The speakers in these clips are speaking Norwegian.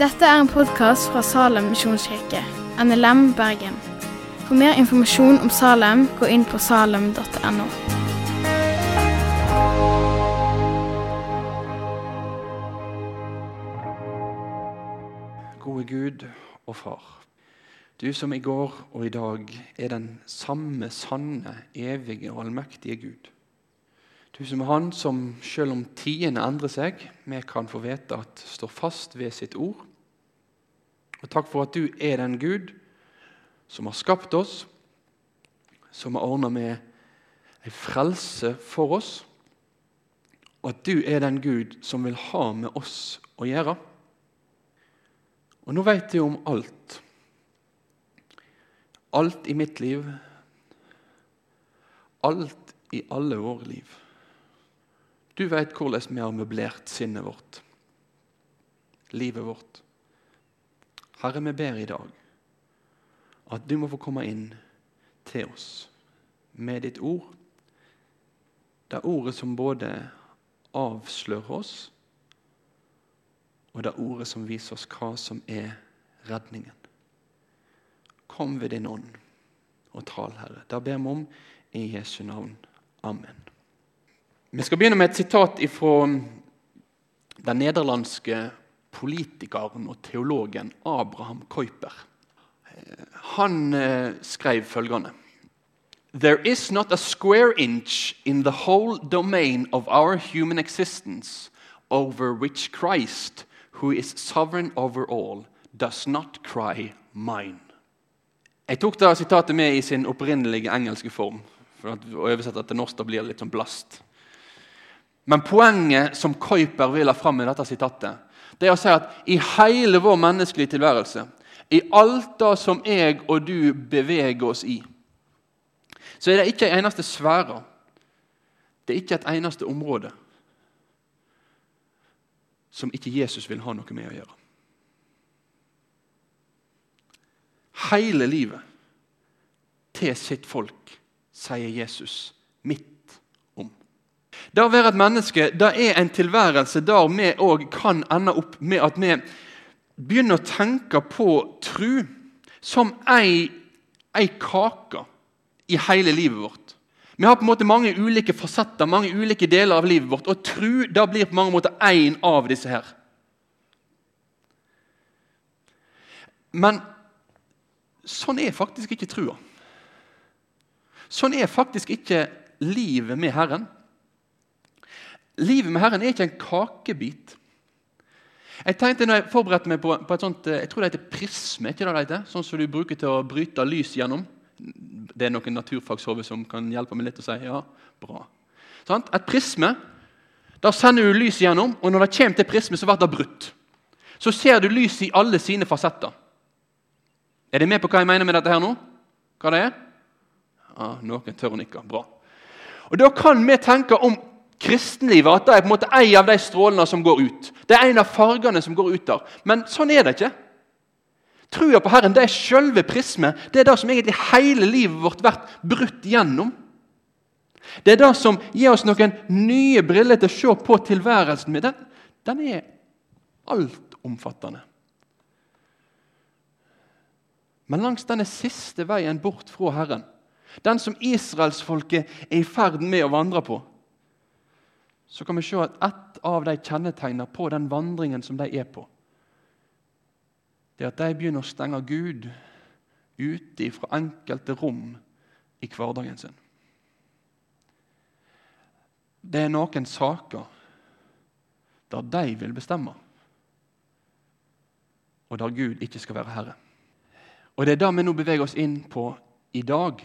Dette er en podkast fra Salem misjonskirke, NLM Bergen. For mer informasjon om Salem, gå inn på salem.no. Gode Gud og Far. Du som i går og i dag er den samme sanne, evige og allmektige Gud. Du som er Han som, selv om tidene endrer seg, vi kan få vite at står fast ved sitt ord. Og takk for at du er den Gud som har skapt oss, som har ordna med en frelse for oss, og at du er den Gud som vil ha med oss å gjøre. Og nå vet jeg om alt. Alt i mitt liv. Alt i alle våre liv. Du vet hvordan vi har møblert sinnet vårt, livet vårt. Herre, vi ber i dag at du må få komme inn til oss med ditt ord. Det ordet som både avslører oss, og det ordet som viser oss hva som er redningen. Kom ved din ånd og tal, Herre. Det ber vi om i Jesu navn. Amen. Vi skal begynne med et sitat fra den nederlandske politikeren og teologen Abraham Kuiper. Han eh, skrev følgende There is not a square inch in the whole domain of our human existence over which Christ, who is sovereign over all, does not cry mine. Jeg tok da sitatet med i sin opprinnelige engelske form. for Å oversette til norsk da blir det litt sånn blast. Men poenget som Kuiper vil ha fram med dette sitatet, det er å si at i hele vår menneskelige tilværelse, i alt det som jeg og du beveger oss i, så er det ikke en eneste sfære, det er ikke et eneste område som ikke Jesus vil ha noe med å gjøre. Hele livet til sitt folk, sier Jesus midt om. Det å være et menneske det er en tilværelse der vi òg kan ende opp med at vi begynner å tenke på tru som ei, ei kake i hele livet vårt. Vi har på en måte mange ulike fasetter, mange ulike deler av livet vårt. Og tru da blir på mange måter én av disse her. Men sånn er faktisk ikke trua. Sånn er faktisk ikke livet med Herren. Livet med Herren er ikke en kakebit. Jeg tenkte når jeg forberedte meg på, på et sånt, jeg tror det heter prisme. ikke det det heter? Sånn som du bruker til å bryte lys gjennom. Det er noen naturfagshove som kan hjelpe meg litt å si ja, bra. Sånn? Et prisme, Da sender du lys gjennom, og når det kommer til prisme, så blir det brutt. Så ser du lys i alle sine fasetter. Er dere med på hva jeg mener med dette her nå? Hva det er? Ja, Noen tør nikke. Bra. Og Da kan vi tenke om kristenlivet at det er på en måte en av de strålene som går ut. Det er en av fargene som går ut der. Men sånn er det ikke. Trua på Herren det er selve prismet. Det er det som egentlig hele livet vårt blir brutt gjennom. Det er det som gir oss noen nye briller til å se på tilværelsen med. Den, den er altomfattende. Men langs denne siste veien bort fra Herren, den som israelsfolket er i ferd med å vandre på, så kan vi se at ett av de kjennetegnene på den vandringen som de er på, det er at de begynner å stenge Gud ute fra enkelte rom i hverdagen sin. Det er noen saker der de vil bestemme, og der Gud ikke skal være herre. Og Det er det vi nå beveger oss inn på i dag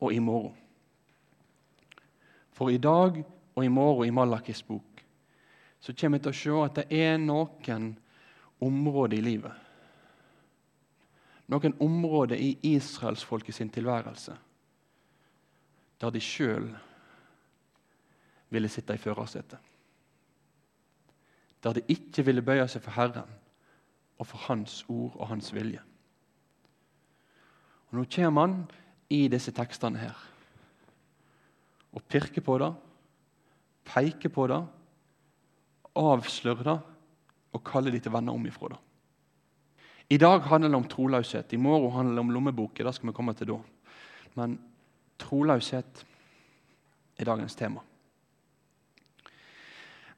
og i morgen. For i dag og i morgen i Malakis bok så kommer vi til å se at det er noen områder i livet. Noen områder i israelsfolket sin tilværelse der de sjøl ville sitte i førersetet. Der de ikke ville bøye seg for Herren og for Hans ord og Hans vilje. Og Nå kommer han i disse tekstene her og pirker på det, peke på det, avsløre det og kalle de til venner om ifra det. I dag handler det om troløshet. I morgen handler det om lommeboken, Det skal vi komme til da. Men troløshet er dagens tema.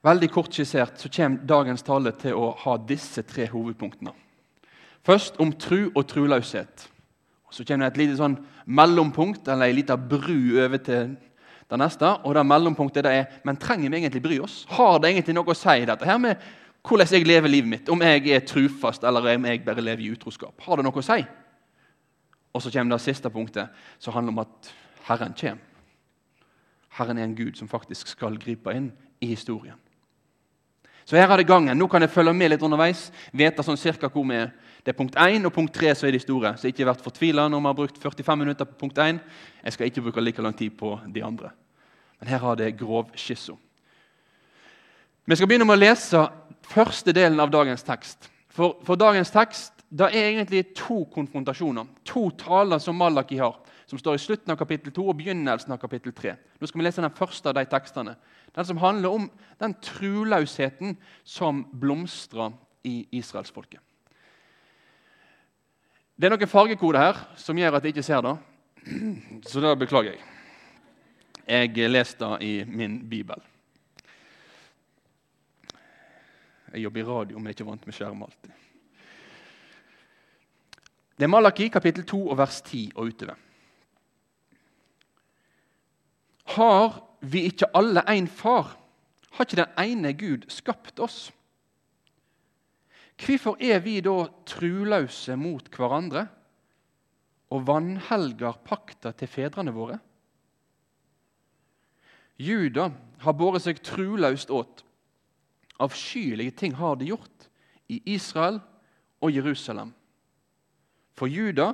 Veldig kort skissert så kommer dagens tale til å ha disse tre hovedpunktene. Først om tru og troløshet. Så kommer det et lite sånn mellompunkt, eller ei lita bru over til det neste. Og det mellompunktet det er men trenger vi egentlig bry oss? Har det egentlig noe å si, dette her med hvordan jeg lever livet mitt? Om jeg er trufast, eller om jeg bare lever i utroskap? Har det noe å si? Og så kommer det siste punktet, som handler om at Herren kommer. Herren er en Gud som faktisk skal gripe inn i historien. Så her er det gangen. Nå kan jeg følge med litt underveis. Vite sånn cirka hvor vi er. Det er punkt 1 og punkt 3 som er de store. Så ikke vært fortvila når vi har brukt 45 minutter på punkt 1. Jeg skal ikke bruke like lang tid på de andre. Men her har det grov skisso. Vi skal begynne med å lese første delen av dagens tekst. For, for dagens tekst det er egentlig to konfrontasjoner. To taler som Malaki har som står i slutten av kapittel 2 og begynnelsen av kapittel 3. Nå skal vi lese den første av de tekstene. Den som handler om den troløsheten som blomstrer i israelsfolket. Det er noen fargekoder her som gjør at jeg ikke ser det, så det beklager jeg. Jeg leste det i min bibel. Jeg jobber i radio, men er ikke vant med skjerm alltid. Det er Malaki kapittel 2 og vers 10 og utover. Har vi ikke alle én far? Har ikke den ene Gud skapt oss? Hvorfor er vi da truløse mot hverandre og vanhelger pakta til fedrene våre? Juda har båret seg truløst åt. Avskyelige ting har de gjort i Israel og Jerusalem. For Juda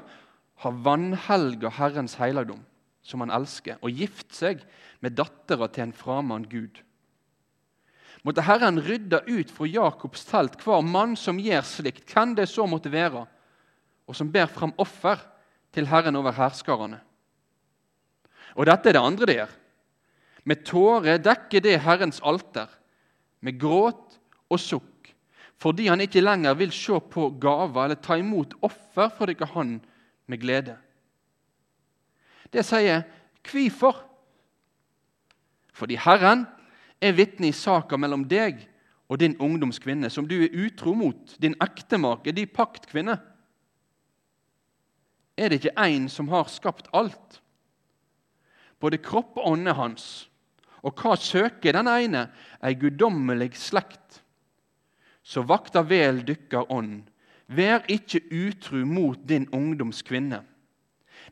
har vanhelga Herrens helligdom som han elsker, og gift seg med dattera til en framand gud. Måtte Herren rydde ut fra Jakobs telt hver mann som gjør slikt, hvem det så måtte være, og som ber fram offer til Herren over herskarene. Og dette er det andre det gjør. Med tårer dekker det Herrens alter, med gråt og sukk, fordi han ikke lenger vil se på gaver eller ta imot offer fra dere han med glede det sier hvorfor. Fordi Herren er vitne i saka mellom deg og din ungdomskvinne, som du er utro mot, din ektemake, din paktkvinne. Er det ikke én som har skapt alt? Både kropp og ånde hans. Og hva søker den ene? Ei guddommelig slekt. Så vakta vel dykkar ånd. Vær ikke utru mot din ungdomskvinne.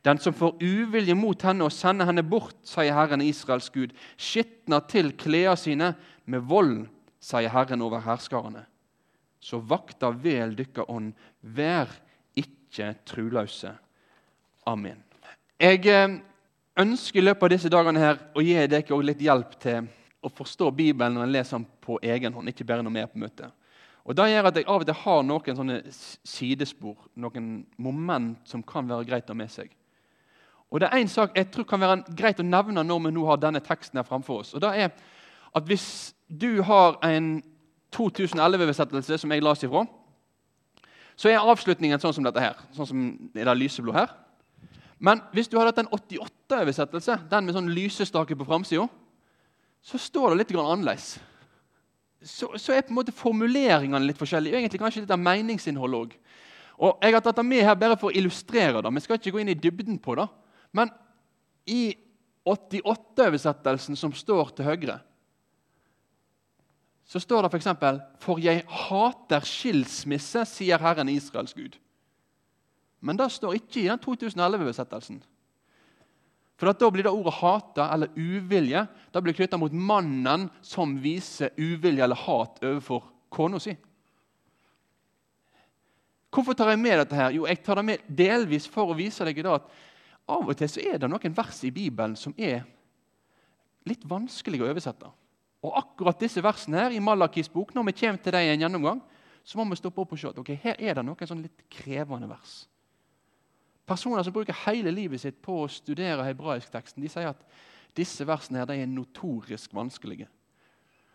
Den som får uvilje mot henne og sender henne bort, sier Herren Israels Gud, skitner til klærne sine med vold, sier Herren over herskarene. Så vakta vel dykka ånd, vær ikke truløse. Amen. Jeg eh, ønsker i løpet av disse dagene her å gi dere litt hjelp til å forstå Bibelen når en leser den på egen hånd, ikke bare når vi er på møte. Og Det gjør at jeg av og til har noen sånne sidespor, noen moment som kan være greit å ha med seg. Og det er en sak jeg tror kan være greit å nevne når vi nå har denne teksten her framfor oss. og det er at Hvis du har en 2011-oversettelse som jeg las ifra, så er avslutningen sånn som dette her. sånn som er det lyseblå her. Men hvis du hadde hatt en 88-oversettelse, den med sånn lysestake på framsida, så står det litt annerledes. Så, så, er på en måte formuleringene litt forskjellige. Egentlig kanskje litt av meningsinnholdet òg. Og jeg har tatt det med her bare for å illustrere det. Vi skal ikke gå inn i dybden på det. Men i 88-oversettelsen som står til høyre, så står det f.eks.: For, for jeg hater skilsmisse, sier Herren Israels Gud. Men det står ikke i den 2011-oversettelsen. For Da blir det ordet 'hate' eller 'uvilje' da blir knytta mot mannen som viser uvilje eller hat overfor kona si. Hvorfor tar jeg med dette? her? Jo, Jeg tar det med delvis for å vise deg at av og til så er det noen vers i Bibelen som er litt vanskelig å oversette. Og akkurat disse versene her i Malakis bok, når vi kommer til dem i en gjennomgang, så må vi stoppe opp og se at okay, her er det noen sånn litt krevende vers. Personer som bruker hele livet sitt på å studere hebraiskteksten, de sier at disse versene her, de er notorisk vanskelige.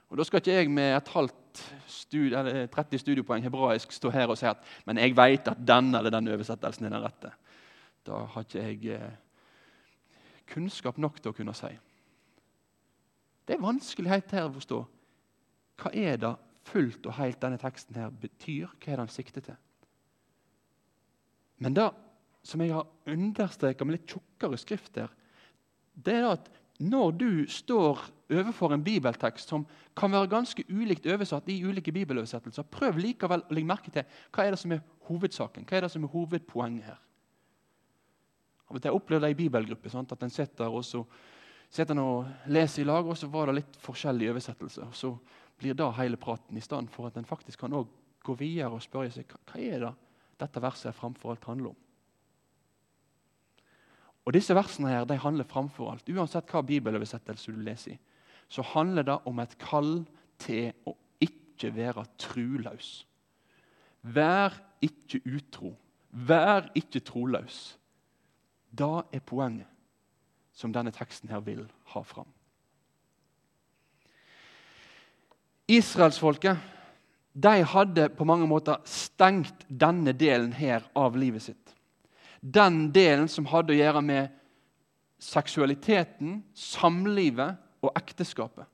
Og Da skal ikke jeg med et halvt studi 30 studiepoeng hebraisk stå her og si at men jeg vet at den eller den oversettelsen er den rette. Da har ikke jeg eh, kunnskap nok til å kunne si. Det er vanskelig helt her å forstå. Hva er det fullt og helt denne teksten her betyr? Hva er det han sikter til? Men det som jeg har understreka med litt tjukkere skrift der, det er at når du står overfor en bibeltekst som kan være ganske ulikt oversatt i ulike bibeloversettelser, prøv likevel å legge merke til hva er det som er hovedsaken, hva er det som er hovedpoenget her. Av og til opplevde jeg i bibelgruppe sant? at en sitter og og leser i lag, og så var det litt forskjellige oversettelser. Så blir det hele praten i stedet for at en faktisk kan gå videre og spørre seg hva er det dette verset framfor alt handler om. Og Disse versene her, de handler framfor alt, uansett hva bibeloversettelse du leser i, så handler det om et kall til å ikke være truløs. Vær ikke utro. Vær ikke troløs. Det er poenget som denne teksten her vil ha fram. Israelsfolket de hadde på mange måter stengt denne delen her av livet sitt. Den delen som hadde å gjøre med seksualiteten, samlivet og ekteskapet.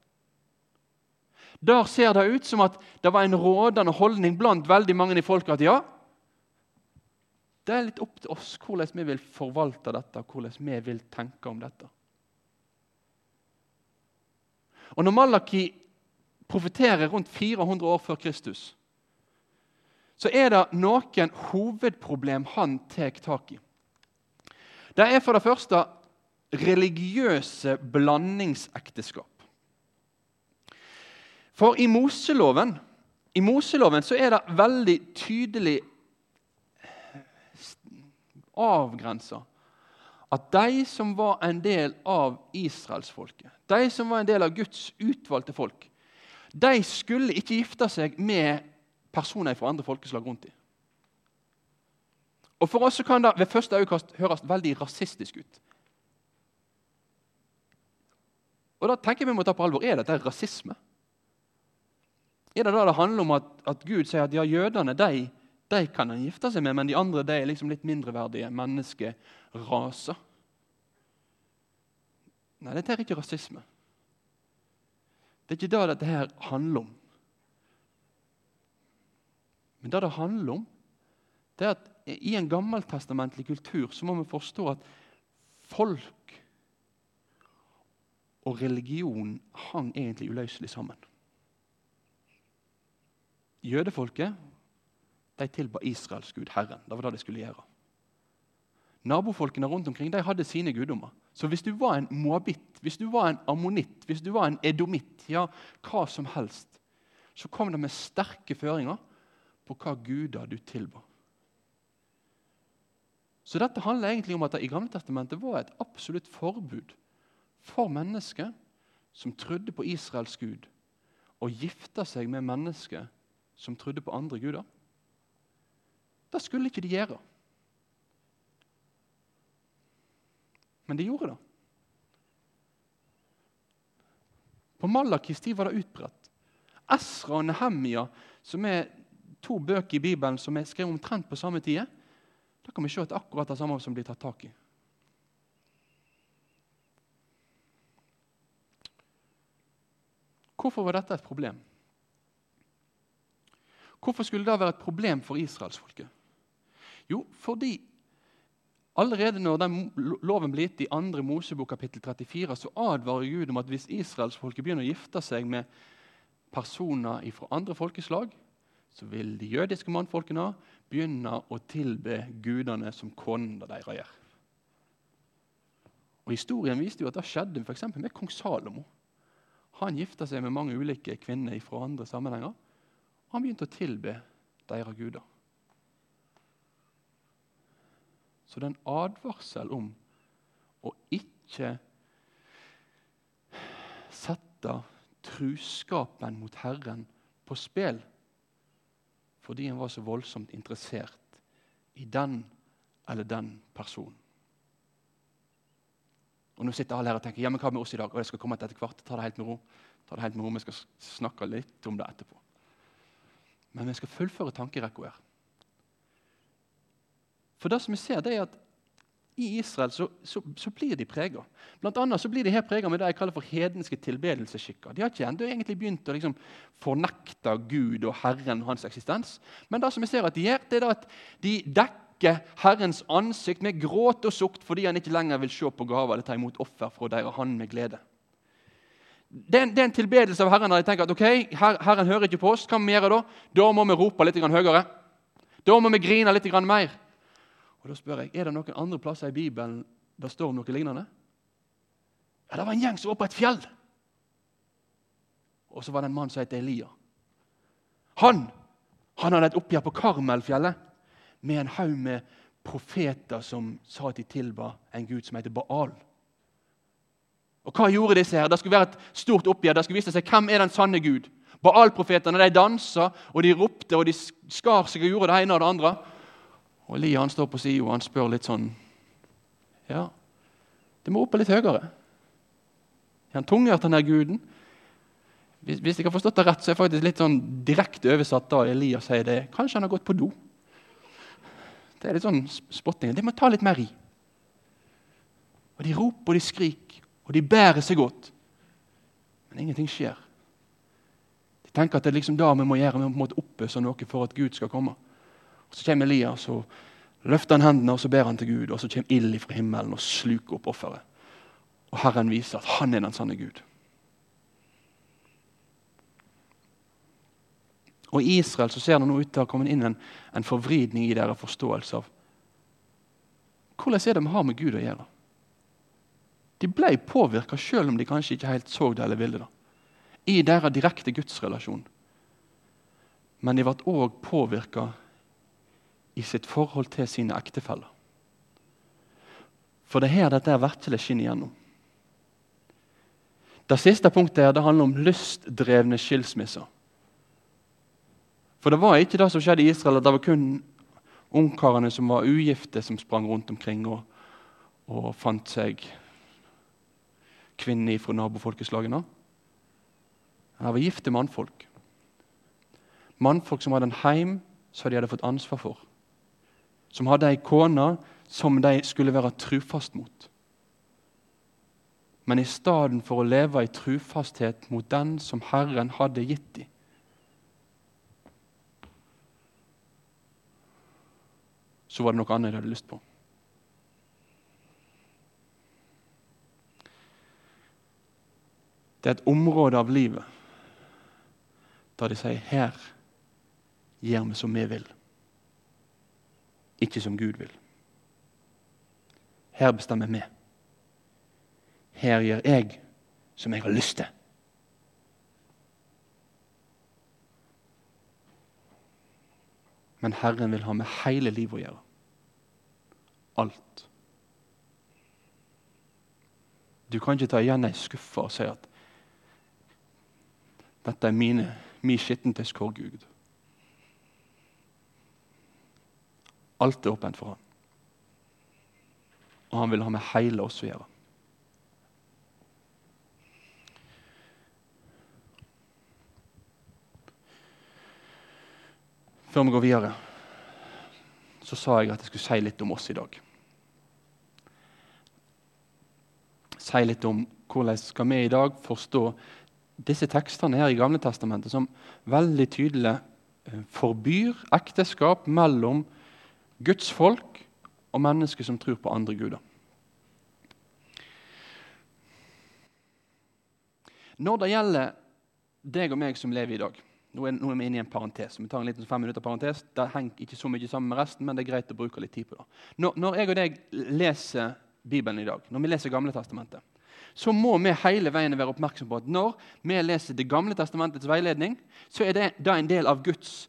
Der ser det ut som at det var en rådende holdning blant veldig mange i folket at ja, det er litt opp til oss hvordan vi vil forvalte dette, hvordan vi vil tenke om dette. Og Når Malaki profeterer rundt 400 år før Kristus, så er det noen hovedproblem han tar tak i. Det er for det første religiøse blandingsekteskap. For i Moseloven, i Moseloven så er det veldig tydelig avgrensa at de som var en del av israelsfolket, de som var en del av Guds utvalgte folk, de skulle ikke gifte seg med personer fra andre folkeslag rundt dem. Og For oss kan det ved første øyekast høres veldig rasistisk ut. Og da tenker vi må ta på alvor, Er dette rasisme? Er det da det handler om at, at Gud sier at ja, jødene de de kan han gifte seg med, men de andre de er liksom litt mindreverdige menneskeraser. Nei, dette er ikke rasisme. Det er ikke det dette her handler om. Men det det handler om, det er at i en gammeltestamentlig kultur så må vi forstå at folk og religion hang egentlig uløselig sammen. Jødefolket de tilba Israels gud, Herren. Det var det de skulle gjøre. Nabofolkene rundt omkring de hadde sine guddommer. Så hvis du var en moabitt, hvis du var en ammonitt, hvis du var en edomitt, ja, hva som helst, så kom det med sterke føringer på hva guder du tilba. Så dette handler egentlig om at det i Gamle Testamentet var et absolutt forbud for mennesker som trodde på Israels gud, å gifte seg med mennesker som trodde på andre guder. Det skulle ikke de gjøre. Men de gjorde det. På Malakis tid var det utbredt. Esra og Nehemia, som er to bøker i Bibelen som er skrevet omtrent på samme tid, da kan vi se at akkurat det samme som blir tatt tak i. Hvorfor var dette et problem? Hvorfor skulle det være et problem for israelsfolket? Jo, fordi allerede når den loven ble gitt i 2. Mosebok kapittel 34, så advarer Gud om at hvis israelsfolket begynner å gifte seg med personer fra andre folkeslag, så vil de jødiske mannfolkene begynne å tilbe gudene som konene deres gjør. Og Historien viste jo at det skjedde for med kong Salomo. Han gifta seg med mange ulike kvinner fra andre sammenhenger. Og han begynte å tilbe deres guder. Så det er en advarsel om å ikke sette truskapen mot Herren på spill fordi en var så voldsomt interessert i den eller den personen. Og Nå sitter alle her og tenker ja, men hva med oss i dag? Og jeg skal komme etter hvert. Ta det helt med ro. Ta det helt med ro, Vi skal snakke litt om det etterpå. Men vi skal fullføre tankerekka her. For det som vi ser, det er at i Israel så, så, så blir de prega. Blant annet så blir de her prega med det jeg kaller for hedenske tilbedelsesskikker. De har ikke enda egentlig begynt å liksom fornekte Gud og Herren og hans eksistens. Men det som vi ser at de gjør, det er at de dekker Herrens ansikt med gråt og sukt fordi han ikke lenger vil se på gaver eller ta imot offer fra deres han med glede. Det er, en, det er en tilbedelse av Herren der de tenker at ok, her, Herren hører ikke på oss. Hva må vi gjøre da? Da må vi rope litt høyere. Da må vi grine litt mer. Og Da spør jeg, er det noen andre plasser i Bibelen der står noe lignende. Ja, Det var en gjeng som var på et fjell. Og så var det en mann som het Elia. Han han hadde et oppgjør på Karmelfjellet med en haug med profeter som sa at de tilba en gud som heter Baal. Og Hva gjorde disse her? Det skulle være et stort oppgjør. Det skulle vise seg hvem er den sanne Gud. Baal-profetene de dansa, og de ropte og de skar seg og gjorde det ene og det andre. Og Elia han står på sida og han spør litt sånn Ja, det må opp litt høyere. Er han tunghørt, den der guden? Hvis, hvis jeg har forstått det rett, så er det faktisk litt sånn direkte oversatt da Elia sier det. Kanskje han har gått på do? Det er litt sånn spotting. Det må ta litt mer i. Og De roper og de skriker, og de bærer seg godt. Men ingenting skjer. De tenker at det er liksom da vi må gjøre, vi må oppøse noe for at Gud skal komme. Så kommer Elias og løfter han hendene og så ber han til Gud. Og så kommer ild fra himmelen og sluker opp offeret. Og Herren viser at han er den sanne Gud. Og I Israel så ser det nå ut til å ha kommet inn en, en forvridning i deres forståelse av hvordan er det vi har med Gud å gjøre. De ble påvirka selv om de kanskje ikke helt så det eller ville det. I deres direkte gudsrelasjon. Men de ble òg påvirka i sitt forhold til sine ektefeller. For det er her dette virkelig skinner igjennom. Det siste punktet her, det handler om lystdrevne skilsmisser. For det var ikke det som skjedde i Israel, at det var kun ungkarene som var ugifte, som sprang rundt omkring og, og fant seg kvinner fra nabofolkeslagene. Det var gifte mannfolk. Mannfolk som hadde en heim som de hadde fått ansvar for som hadde ei kone som de skulle være trufast mot. Men i stedet for å leve i trufasthet mot den som Herren hadde gitt dem, så var det noe annet de hadde lyst på. Det er et område av livet der de sier 'Her gjør vi som vi vil' ikke som Gud vil. Her bestemmer vi. Her gjør jeg som jeg har lyst til. Men Herren vil ha med hele livet å gjøre. Alt. Du kan ikke ta igjen ei skuffe og si at dette er mine, min skittentøyskår, Alt er åpent for ham. Og han vil ha med hele oss å gjøre. Før vi går videre, så sa jeg at jeg skulle si litt om oss i dag. Si litt om hvordan skal vi i dag forstå disse tekstene her i Gamle Testamentet som veldig tydelig eh, forbyr ekteskap mellom Guds folk og mennesker som tror på andre guder. Når det gjelder deg og meg som lever i dag Nå er, nå er vi inne i en parentes. Vi tar en liten fem minutter parentes. Det henger ikke så mye sammen med resten, men det er greit å bruke litt tid på det. Når, når jeg og deg leser Bibelen i dag, når vi leser Gamle Testamentet, så må vi hele veien være oppmerksom på at når vi leser Det gamle testamentets veiledning, så er det da en del av Guds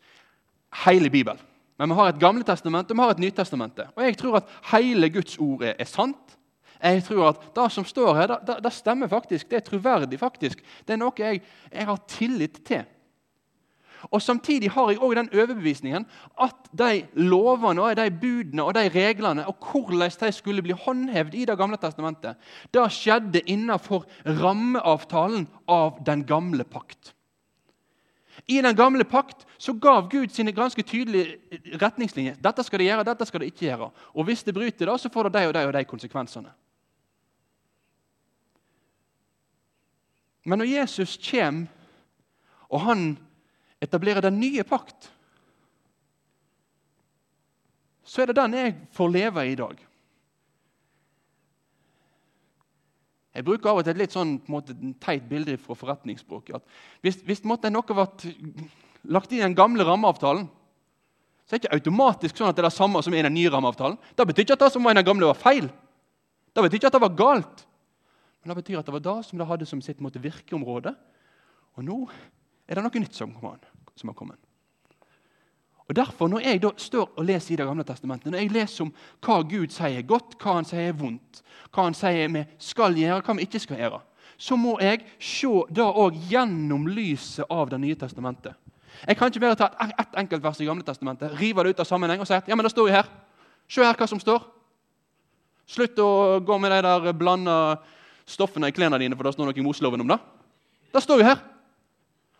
hele Bibel. Men vi har et Gamle testament og vi har et nytestamente. Og jeg tror at hele Guds ord er, er sant. Jeg tror at Det som står her, det, det, stemmer faktisk. Det er troverdig. faktisk. Det er noe jeg, jeg har tillit til. Og Samtidig har jeg også den overbevisningen at de lovene og de budene og de reglene og hvordan de skulle bli håndhevd i Det gamle testamentet, det skjedde innenfor rammeavtalen av den gamle pakt. I den gamle pakt så gav Gud sine ganske tydelige retningslinjer. Dette skal de gjøre, dette skal de ikke gjøre. Og Hvis det bryter det, så får det de og de og de konsekvensene. Men når Jesus kommer, og han etablerer den nye pakt, så er det den jeg får leve i i dag. Jeg bruker av og til et litt sånn, måte, teit bilde fra forretningsspråket. Hvis, hvis måtte, noe ble lagt inn i den gamle rammeavtalen, så er det ikke automatisk sånn at det er det samme som i den nye rammeavtalen. Det betyr ikke at det som var i den gamle, var feil. Det betyr ikke at det var galt. Men det betyr at det var det som det hadde som sitt måte, virkeområde. Og nå er det noe nytt som har kommet. Og Derfor, Når jeg da står og leser i Det gamle testamentet, når jeg leser om hva Gud sier godt, hva han sier vondt, hva han sier vi skal gjøre, hva vi ikke skal gjøre, så må jeg se da òg gjennom lyset av Det nye testamentet. Jeg kan ikke bare ta ett et enkelt vers i Gamle testamentet, rive det ut av sammenheng og si at ja, men det står jo her. Se her hva som står. Slutt å gå med de der blanda stoffene i klærne dine, for det står noe i Moseloven om det. Det står jo her.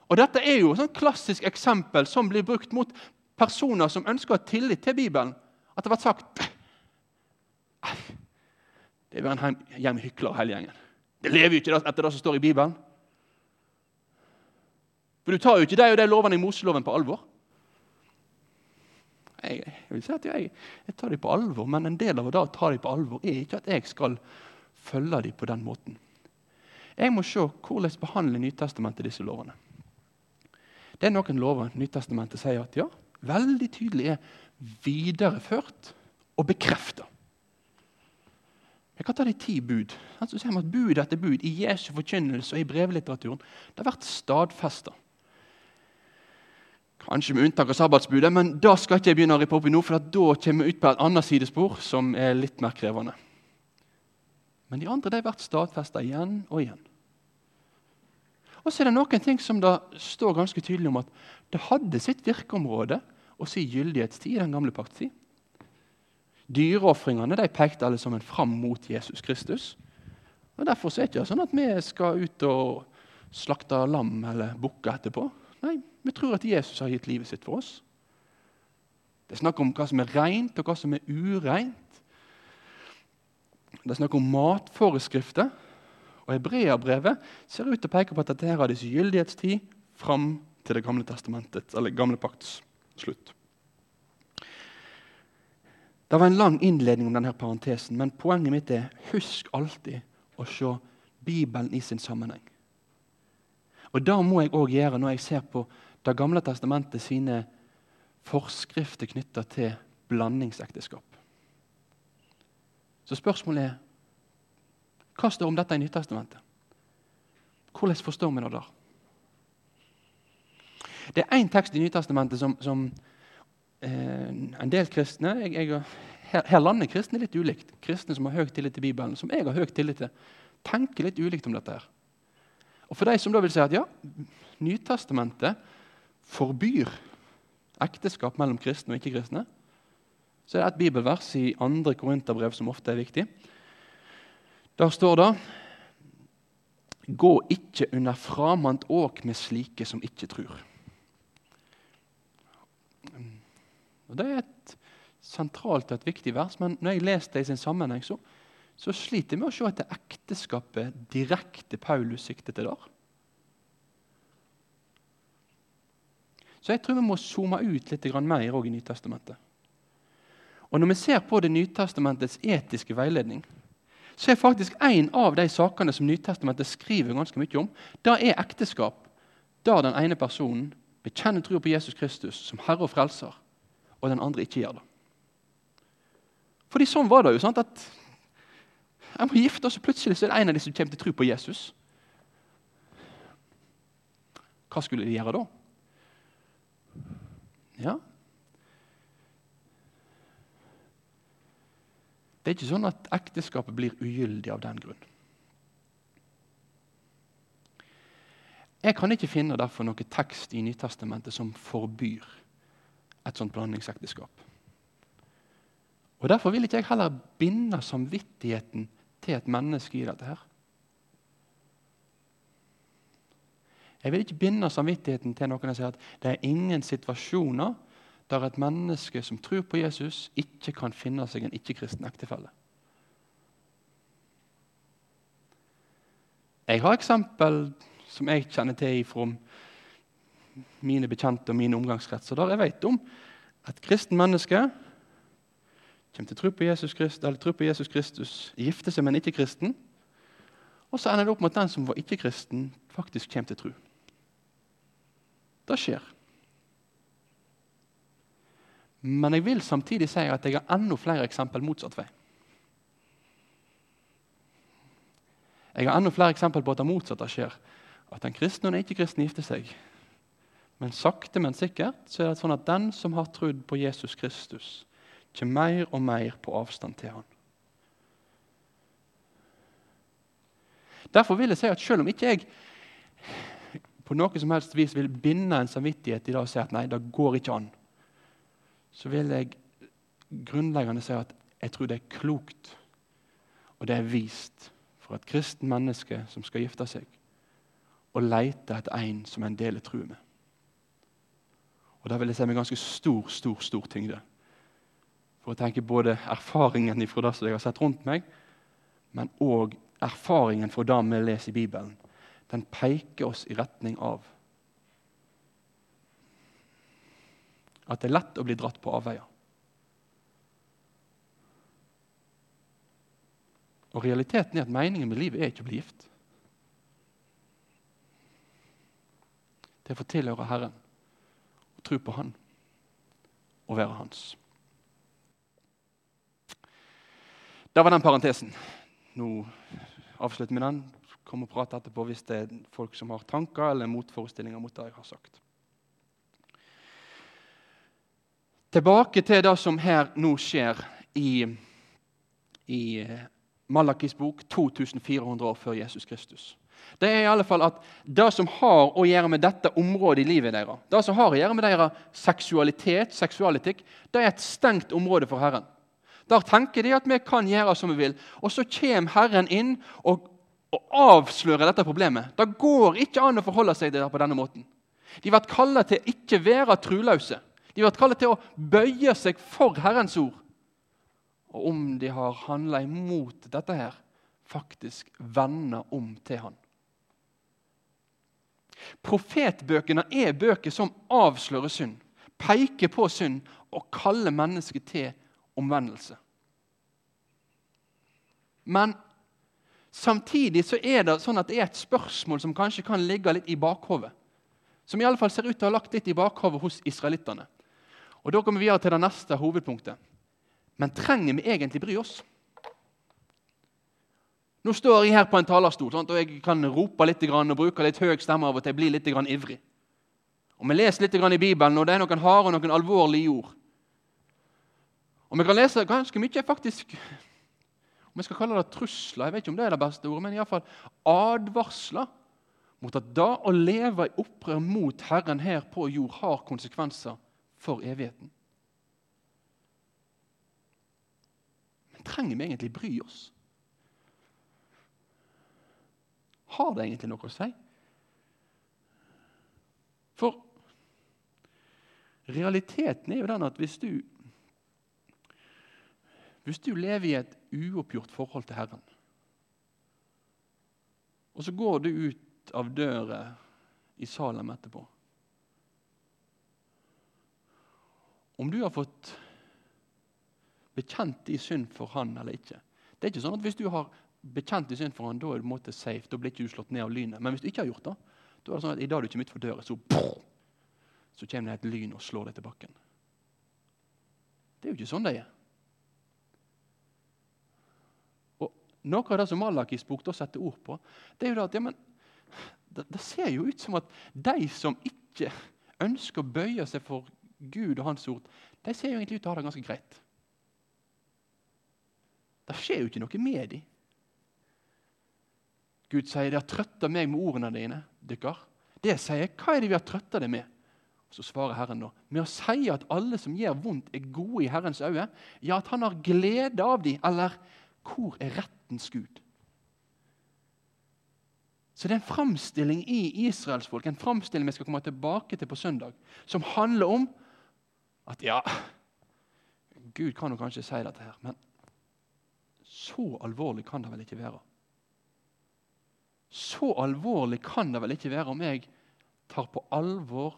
Og Dette er jo et klassisk eksempel som blir brukt mot personer som ønsker å ha tillit til Bibelen, at det ble sagt Det er bare en gjeng hyklere, hele gjengen. Det lever jo ikke etter det som står i Bibelen. For du tar jo ikke de og de lovene i Moseloven på alvor. Jeg, jeg, vil si at jeg, jeg tar dem på alvor, men en del av det å ta dem på alvor er ikke at jeg skal følge dem på den måten. Jeg må se hvordan behandler Nytestamentet disse lovene. Det er noen lover Nytestamentet sier at ja, veldig tydelig er videreført og bekrefta. Jeg kan ta de ti bud. Altså, ser at Bud etter bud i Jesu forkynnelse og i brevlitteraturen det har vært stadfesta. Kanskje med unntak av sabbatsbudet, men da skal ikke jeg begynne å rippe opp i nå, for da kommer vi ut på et annet sidespor som er litt mer krevende. Men de andre de har vært stadfesta igjen og igjen. Og så er det noen ting som det står ganske tydelig om at det hadde sitt virkeområde og i gyldighetstid i den gamle pakttid. Dyreofringene de pekte alle sammen fram mot Jesus Kristus. Og Derfor er det ikke sånn at vi skal ut og slakte lam eller bukker etterpå. Nei, Vi tror at Jesus har gitt livet sitt for oss. Det er snakk om hva som er rent, og hva som er ureint. Det er snakk om matforeskrifter. Og Hebreabrevet ser ut til å peke på at dette her hadde sin gyldighetstid fram til Det gamle testamentet, eller gamle pakts slutt. Det var en lang innledning om denne parentesen, men poenget mitt er husk alltid å se Bibelen i sin sammenheng. Og Det må jeg òg gjøre når jeg ser på Det gamle testamentet sine forskrifter knytta til blandingsekteskap. Så spørsmålet er hva står om dette i Nytestamentet? Hvordan forstår vi det der? Det er én tekst i Nytestamentet som, som eh, en del kristne jeg, jeg, her, her lander kristne litt ulikt. Kristne som har høy tillit til Bibelen, som jeg har høy tillit til, tenker litt ulikt om dette. her. Og For de som da vil si at ja, Nytestamentet forbyr ekteskap mellom kristne og ikke-kristne, så er det et bibelvers i andre korinterbrev som ofte er viktig. Der står det Gå ikke under framant åk med slike som ikke tror. Og Det er et sentralt og et viktig vers, men når jeg leser det i sin sammenheng, så, så sliter jeg med å se det ekteskapet direkte Paulus sikter til der. Så jeg tror vi må zoome ut litt mer i Nytestamentet. Og Når vi ser på Det Nytestamentets etiske veiledning, så er faktisk en av de sakene som Nytestamentet skriver ganske mye om, det er ekteskap der den ene personen bekjenner tro på Jesus Kristus som Herre og Frelser, og den andre ikke gjør det. Fordi sånn var det jo. sant, at Jeg må gifte, og så plutselig så er det en av de som kommer til tro på Jesus. Hva skulle de gjøre da? Ja Det er ikke sånn at ekteskapet blir ugyldig av den grunn. Jeg kan ikke finne derfor noe tekst i Nytestamentet som forbyr et sånt blandingsekteskap. Og Derfor vil ikke jeg heller binde samvittigheten til et menneske i dette. her. Jeg vil ikke binde samvittigheten til noen og si at det er ingen situasjoner der et menneske som tror på Jesus, ikke kan finne seg en ikke-kristen ektefelle. Jeg har eksempel som jeg kjenner til fra mine bekjente og mine omgangskretser, der jeg vet om et kristen menneske kommer til å tro på Jesus, Christ, eller tro på Jesus Kristus, gifter seg med en ikke-kristen, og så ender det opp med at den som var ikke-kristen, faktisk kommer til tro. Det skjer. Men jeg vil samtidig si at jeg har enda flere eksempel motsatt vei. Jeg har enda flere eksempel på at det motsatte skjer. At den kristne og den ikke-kristen gifter seg. Men sakte, men sikkert så er det sånn at den som har trodd på Jesus Kristus, kommer mer og mer på avstand til han. Derfor vil jeg si at selv om ikke jeg på noe som helst vis vil binde en samvittighet i det og si at nei, det går ikke an, så vil jeg grunnleggende si at jeg tror det er klokt, og det er vist for et kristen menneske som skal gifte seg, å lete etter en som en deler tro med. Og da vil jeg si med ganske stor, stor, stor tyngde. For å tenke både erfaringen fra det som jeg har sett rundt meg, men òg erfaringen fra det vi leser i Bibelen. Den peker oss i retning av at det er lett å bli dratt på avveier. Og realiteten er at meningen med livet er ikke å bli gift. Det er å få tilhøre Herren, og tro på Han og være Hans. Der var den parentesen. Nå avslutter vi den. Kom og prate etterpå hvis det er folk som har tanker eller motforestillinger mot det jeg har sagt. Tilbake til det som her nå skjer i, i Malakis bok 2400 år før Jesus Kristus. Det er i alle fall at det som har å gjøre med dette området i livet deres, det som har å gjøre med deres seksualitet, seksualetikk, det er et stengt område for Herren. Der tenker de at vi kan gjøre som vi vil. Og så kommer Herren inn og, og avslører dette problemet. Det går ikke an å forholde seg til det på denne måten. De blir kalt til ikke være truløse. De blir kalt til å bøye seg for Herrens ord. Og om de har handla imot dette her, faktisk vende om til Han. Profetbøkene er bøker som avslører synd, peker på synd og kaller mennesket til omvendelse. Men samtidig så er det sånn at det er et spørsmål som kanskje kan ligge litt i bakhovet. Som i alle fall ser ut til å ha lagt litt i bakhovet hos israelittene. Og Da kommer vi videre til det neste hovedpunktet. Men trenger vi egentlig bry oss? Nå står jeg her på en talerstol sant? og jeg kan rope litt og bruke litt høy stemme av og til. bli litt ivrig. Og Vi leser litt i Bibelen, og det er noen harde og noen alvorlige ord. Og vi kan lese ganske mye faktisk om jeg skal kalle det trusler, jeg vet ikke om det er det beste ordet, men iallfall advarsler mot at det å leve i opprør mot Herren her på jord har konsekvenser for evigheten. Trenger vi egentlig bry oss? Har det egentlig noe å si? For realiteten er jo den at hvis du hvis du lever i et uoppgjort forhold til Herren, og så går du ut av døra i Salem etterpå Om du har fått bekjent i synd for han eller ikke Det er ikke sånn at Hvis du har bekjent i synd for han, da er du måte safe, da blir ikke du slått ned av lynet. Men hvis du ikke har gjort det, da er det sånn at i dag du kommer utfor døra, så, så kommer det et lyn og slår deg til bakken. Det er jo ikke sånn det er. Og Noe av det som Malakis bok setter ord på, det er jo at ja, men, det, det, ser jo ut som at de som ikke ønsker å bøye seg for Gud og Hans ord, de ser jo egentlig ut til å ha det ganske greit. Det skjer jo ikke noe med dem. Gud sier de har trøtta meg med ordene dine. Dykker. Det sier jeg. Hva er det vi har trøtta deg med? Så svarer Herren da, med å si at alle som gjør vondt, er gode i Herrens øye. Ja, at han har glede av dem. Eller hvor er rettens Gud? Så det er en framstilling i israelsfolk, en framstilling vi skal komme tilbake til på søndag, som handler om at ja Gud kan jo kanskje si dette her, men så alvorlig kan det vel ikke være? Så alvorlig kan det vel ikke være om jeg tar på alvor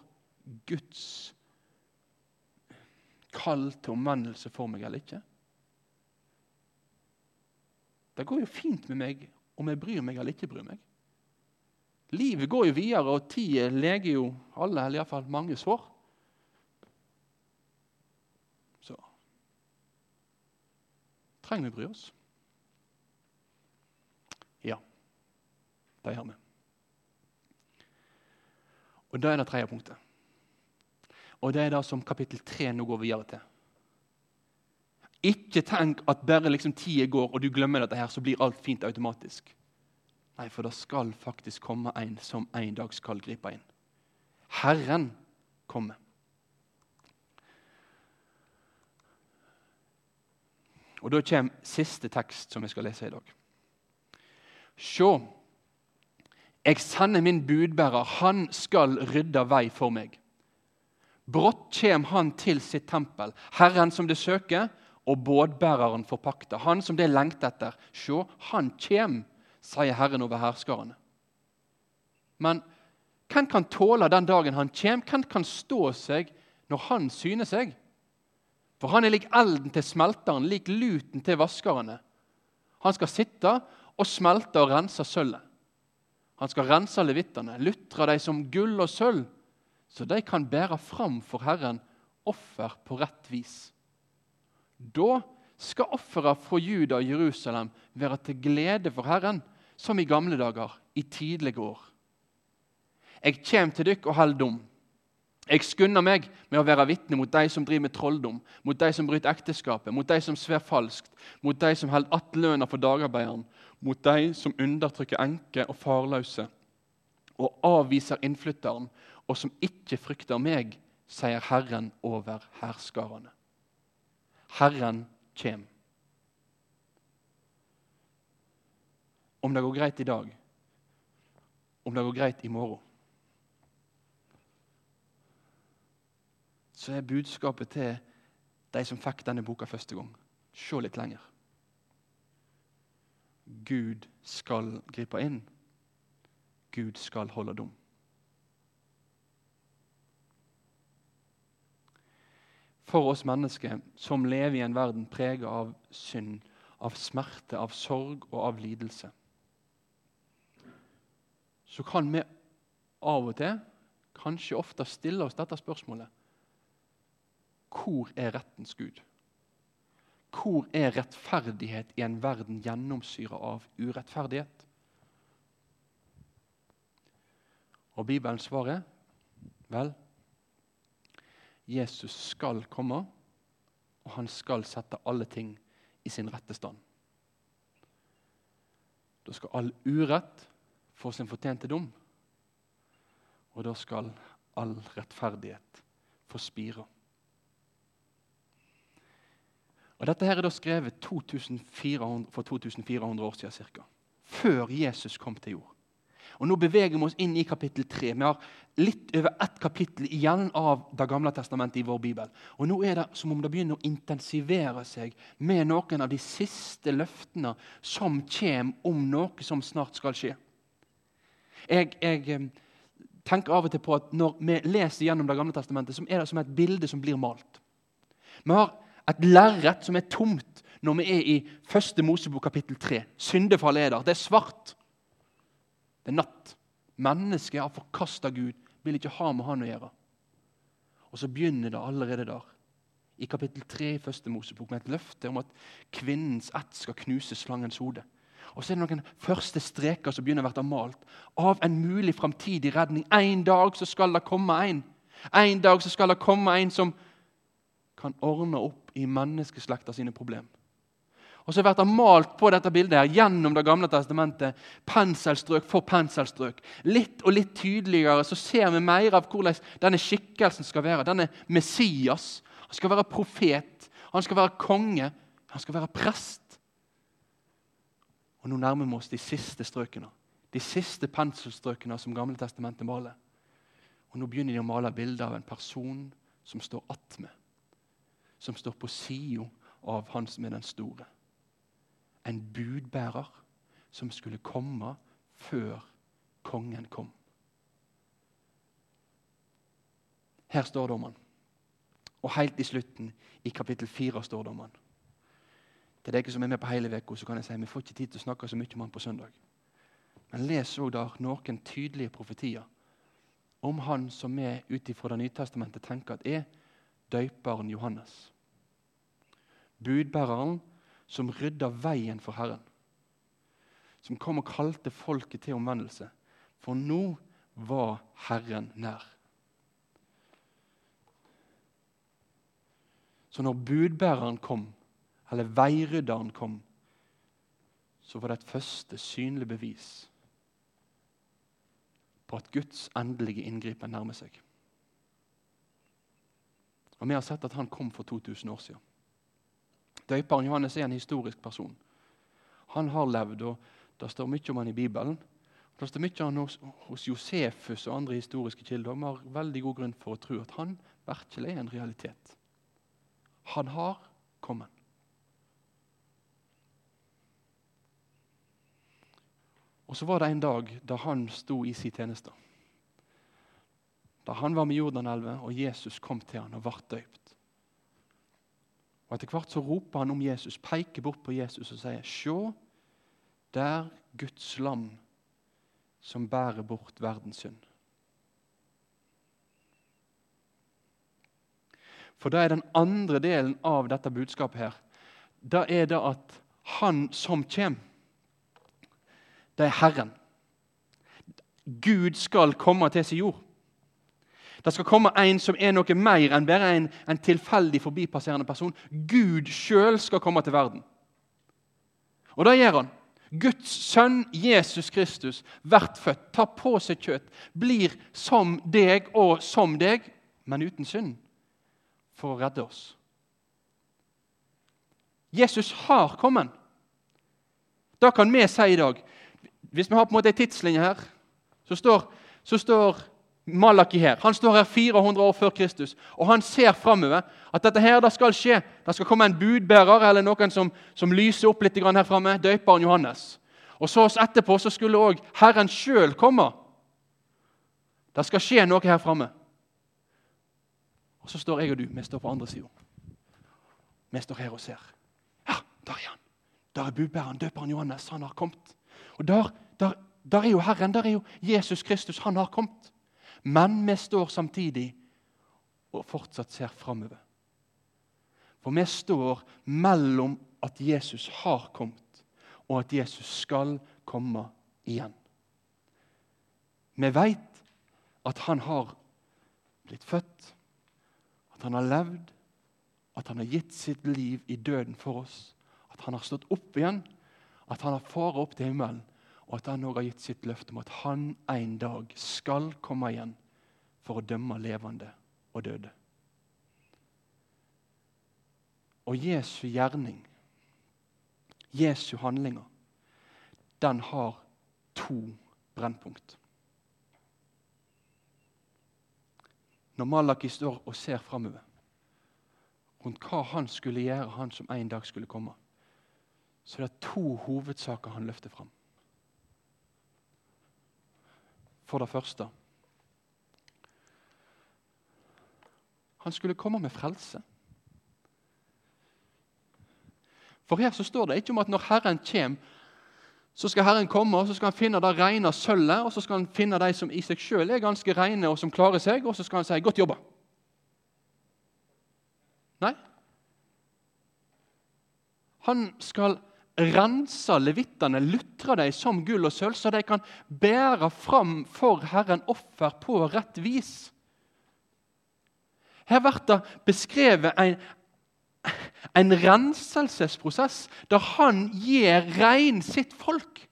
Guds kall til omvendelse for meg eller ikke? Det går jo fint med meg om jeg bryr meg eller ikke bryr meg. Livet går jo videre, og tida leger jo alle, eller iallfall mange, sår. Så trenger vi bry oss? Ja, det gjør med. Og det er det tredje punktet. Og det er det som kapittel 3 nå går videre til. Ikke tenk at bare liksom tida går og du glemmer dette, her, så blir alt fint automatisk. Nei, for det skal faktisk komme en som en dag skal gripe inn. Herren kommer. Og Da kommer siste tekst som jeg skal lese i dag. Sjå, jeg sender min budbærer, han skal rydde vei for meg. Brått kommer han til sitt tempel, Herren som det søker, og bådbæreren for pakta. Han som det lengter etter. Sjå, han kjem, sier Herren over herskarene. Men hvem kan tåle den dagen han kjem? Hvem kan stå seg når han syner seg? For han er lik elden til smelteren, lik luten til vaskerne. Han skal sitte og smelte og rense sølvet. Han skal rense levittene, lutre dem som gull og sølv så de kan bære fram for Herren offer på rett vis. Da skal offera fra Juda og Jerusalem være til glede for Herren, som i gamle dager, i tidlige år. Jeg kjem til dykk og held dom. Jeg skunder meg med å være vitne mot de som driver med trolldom, mot de som bryter ekteskapet, mot de som sver falskt, mot de som holder att lønna for dagarbeideren, mot de som undertrykker enker og farløse, og avviser innflytteren og som ikke frykter meg, sier Herren over herskarene. Herren kjem. Om det går greit i dag, om det går greit i morgen, så er budskapet til de som fikk denne boka første gang, se litt lenger. Gud skal gripe inn. Gud skal holde dom. for oss mennesker som lever i en verden preget av synd, av smerte, av sorg og av lidelse. Så kan vi av og til, kanskje ofte, stille oss dette spørsmålet. Hvor er rettens Gud? Hvor er rettferdighet i en verden gjennomsyra av urettferdighet? Og Bibelens svar er vel Jesus skal komme, og han skal sette alle ting i sin rette stand. Da skal all urett få sin fortjente dom, og da skal all rettferdighet få spire. Og Dette her er da skrevet 2400, for 2400 år siden cirka, før Jesus kom til jord. Og Nå beveger vi oss inn i kapittel 3. Vi har litt over ett kapittel igjen av Det gamle testamentet i vår bibel. Og Nå er det som om det begynner å intensivere seg med noen av de siste løftene som kommer om noe som snart skal skje. Jeg, jeg eh, tenker av og til på at Når vi leser gjennom Det gamle testamentet, så er det som et bilde som blir malt. Vi har et lerret som er tomt når vi er i første Mosebok kapittel 3. Syndefallet er der. Det er svart. Det er natt. Mennesket har forkasta Gud, vil ikke ha med han å gjøre. Og så begynner det allerede der, i kapittel 3 i første Mosebok, med et løfte om at kvinnens ett skal knuse slangens hode. Og så er det noen første streker som begynner å bli malt av en mulig framtidig redning. En dag så skal det komme en. En dag så skal det komme en som kan ordne opp i menneskeslekta sine problemer. Og så blir det malt på dette bildet her gjennom Det gamle testamentet. Penselstrøk for penselstrøk. Litt og litt tydeligere så ser vi mer av hvordan denne skikkelsen skal være. Denne Messias. Han skal være profet, han skal være konge, han skal være prest. Og Nå nærmer vi oss de siste strøkene. De siste penselstrøkene som Gamle testamentet maler. Og Nå begynner de å male bilder av en person som står attmed. Som står på sida av han som er den store en budbærer som skulle komme før kongen kom. Her står dommeren. Og helt i slutten, i kapittel 4, står dommeren. Til dere som er med på hele uka, kan jeg si vi får ikke tid til å snakke så mye om han på søndag. Men les òg der noen tydelige profetier om han som vi ut ifra Det nye testamentet tenker at er døyperen Johannes. Budbæreren som rydda veien for Herren. Som kom og kalte folket til omvendelse. For nå var Herren nær. Så når budbæreren kom, eller veirydderen kom, så var det et første synlig bevis på at Guds endelige inngripen nærmer seg. Og Vi har sett at han kom for 2000 år siden. Døperen Johannes er en historisk person. Han har levd, og det står mye om han i Bibelen. Det står mye om han hos Josefus og andre historiske kilder. Vi har veldig god grunn for å tro at han virkelig er en realitet. Han har kommet. Og så var det en dag da han sto i sin tjeneste. Da han var med Jordanelva, og Jesus kom til han og ble døypt. Og Etter hvert så roper han om Jesus, peker bort på Jesus og sier, Sjå, der Guds lam som bærer bort verdens synd. For det er den andre delen av dette budskapet her. Da er det at han som kommer, det er Herren. Gud skal komme til sin jord. Det skal komme en som er noe mer enn bare en, en tilfeldig forbipasserende person. Gud sjøl skal komme til verden. Og det gjør han. Guds sønn Jesus Kristus, blir født, tar på seg kjøtt, blir som deg og som deg, men uten synd, for å redde oss. Jesus har kommet. Det kan vi si i dag. Hvis vi har på en måte en tidslinje her, så står, så står Malaki her. Han står her 400 år før Kristus, og han ser framover at dette her det skal skje. Det skal komme en budbærer eller noen som, som lyser opp litt her framme. Døperen Johannes. Og så etterpå så skulle òg Herren sjøl komme. Det skal skje noe her framme. Og så står jeg og du. Vi står på andre sida. Vi står her og ser. Ja, der er han. Der er budbæreren, døperen Johannes. Han har kommet. Og der, der, der er jo Herren. Der er jo Jesus Kristus. Han har kommet. Men vi står samtidig og fortsatt ser framover. For vi står mellom at Jesus har kommet, og at Jesus skal komme igjen. Vi vet at han har blitt født, at han har levd, at han har gitt sitt liv i døden for oss, at han har stått opp igjen, at han har fara opp til himmelen, og at han òg har gitt sitt løfte om at han en dag skal komme igjen for å dømme levende og døde. Og Jesu gjerning, Jesu handlinger, den har to brennpunkt. Når Malaki står og ser framover rundt hva han skulle gjøre, han som en dag skulle komme, så det er to hovedsaker han løfter fram. For det første Han skulle komme med frelse. For her så står det ikke om at når Herren kommer, så skal Herren komme og så skal han finne det rene sølvet, og så skal han finne de som i seg sjøl er ganske rene og som klarer seg, og så skal han si 'godt jobba'. Nei. Han skal rense levittene, lutre dem som gull og sølv, så de kan bære fram for Herren offer på rett vis. Her blir det beskrevet en, En renselsesprosess der han gir rein sitt folk.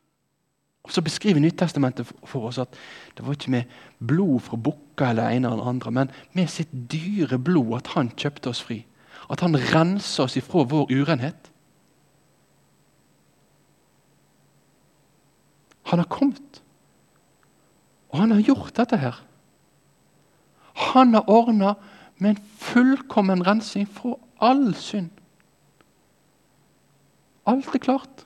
Og Så beskriver Nyttestamentet for oss at det var ikke med blod fra bukker eller ene eller andre, men med sitt dyre blod at han kjøpte oss fri. At han renser oss ifra vår urenhet. Han har kommet, og han har gjort dette her. Han har ordna med en fullkommen rensing fra all synd. Alt er klart.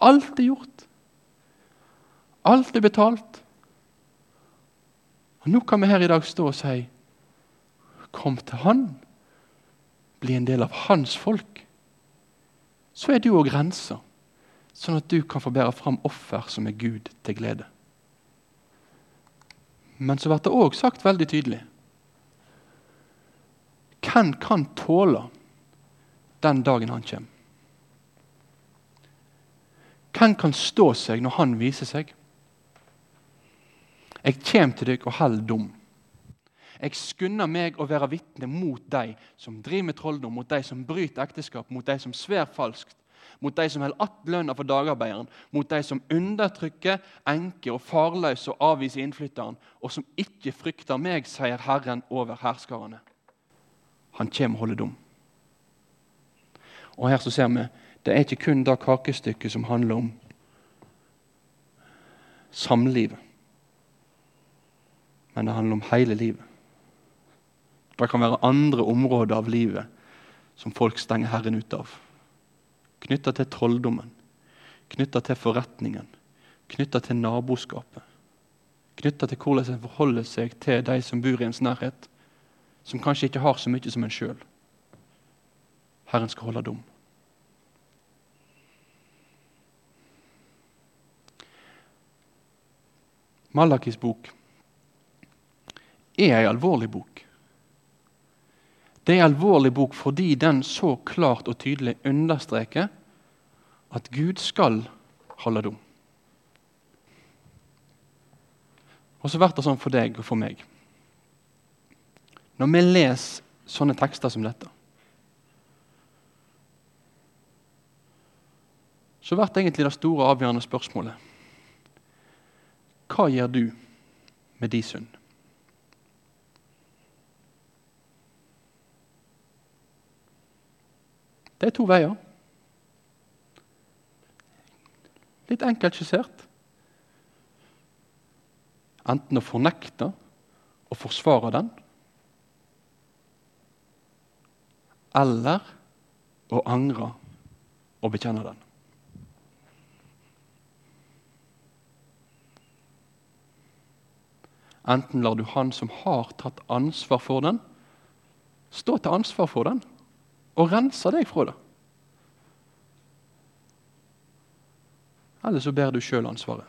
Alt er gjort. Alt er betalt. Og Nå kan vi her i dag stå og si Kom til Han. Bli en del av Hans folk. Så er du òg rensa, sånn at du kan få bære fram offer som er Gud til glede. Men så blir det òg sagt veldig tydelig Hvem kan tåle den dagen han kommer? Hvem kan stå seg når han viser seg? Jeg kommer til dere og holder dom. Jeg skynder meg å være vitne mot de som driver med trolldom, mot de som bryter ekteskap, mot de som sver falskt, mot de som holder att lønna for dagarbeideren, mot de som undertrykker enker og farløse og avviser innflytteren, og som ikke frykter meg, sier Herren over herskarene. Han kommer og holder dom. Og her så ser vi det er ikke kun det kakestykket som handler om samlivet. Men det handler om hele livet. Det kan være andre områder av livet som folk stenger Herren ut av. Knytta til trolldommen, knytta til forretningen, knytta til naboskapet. Knytta til hvordan en forholder seg til de som bor i ens nærhet, som kanskje ikke har så mye som en sjøl. Herren skal holde dom. Malakis bok er ei alvorlig bok. Det er en alvorlig bok fordi den så klart og tydelig understreker at Gud skal holde dom. Og så blir det sånn for deg og for meg. Når vi leser sånne tekster som dette, så blir det egentlig det store, avgjørende spørsmålet hva gjør du med din synd? Det er to veier. Litt enkelt skissert. Enten å fornekte og forsvare den, eller å angre og bekjenne den. Enten lar du han som har tatt ansvar for den, stå til ansvar for den og renser deg fra det. Eller så ber du sjøl ansvaret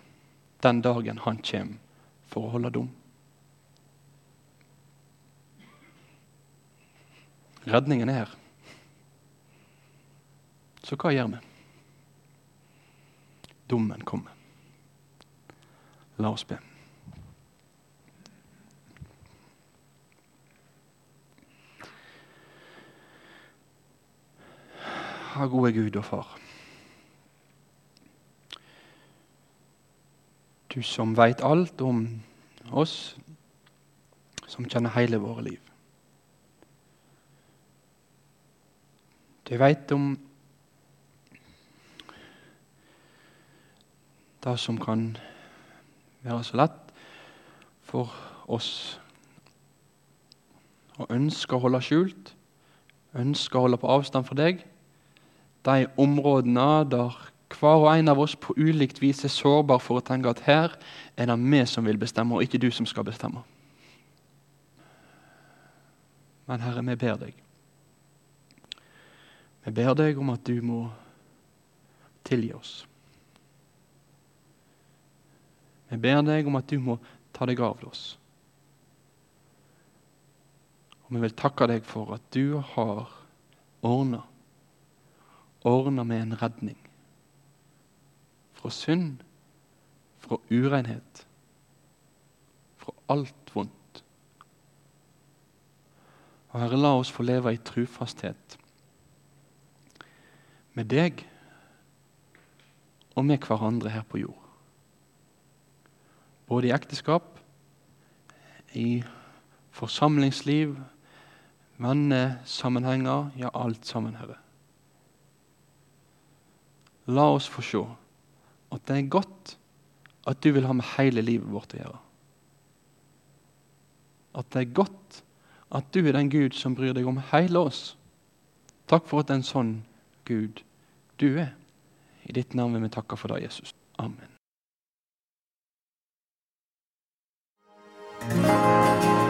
den dagen han kommer for å holde dom. Redningen er her. Så hva gjør vi? Dommen kommer. La oss be. Ha gode Gud og Far. Du som veit alt om oss, som kjenner hele våre liv. Du veit om det som kan være så lett for oss å ønske å holde skjult, ønske å holde på avstand fra deg de områdene der hver og en av oss på ulikt vis er sårbar for å tenke at her er det vi som vil bestemme, og ikke du som skal bestemme. Men Herre, vi ber deg. Vi ber deg om at du må tilgi oss. Vi ber deg om at du må ta deg av oss. Og vi vil takke deg for at du har ordna ordna med en redning. Fra synd, fra urenhet, fra alt vondt. Og Herre, la oss få leve i trufasthet med deg og med hverandre her på jord. Både i ekteskap, i forsamlingsliv, vennesammenhenger, ja, alt sammen, Herre. La oss få se at det er godt at du vil ha med hele livet vårt å gjøre. At det er godt at du er den Gud som bryr deg om hele oss. Takk for at det er en sånn Gud du er. I ditt navn vil vi takke for det, Jesus. Amen.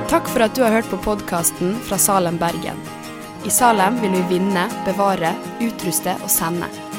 Takk for at du har hørt på podkasten fra Salem, Bergen. I Salem vil vi vinne, bevare, utruste og sende,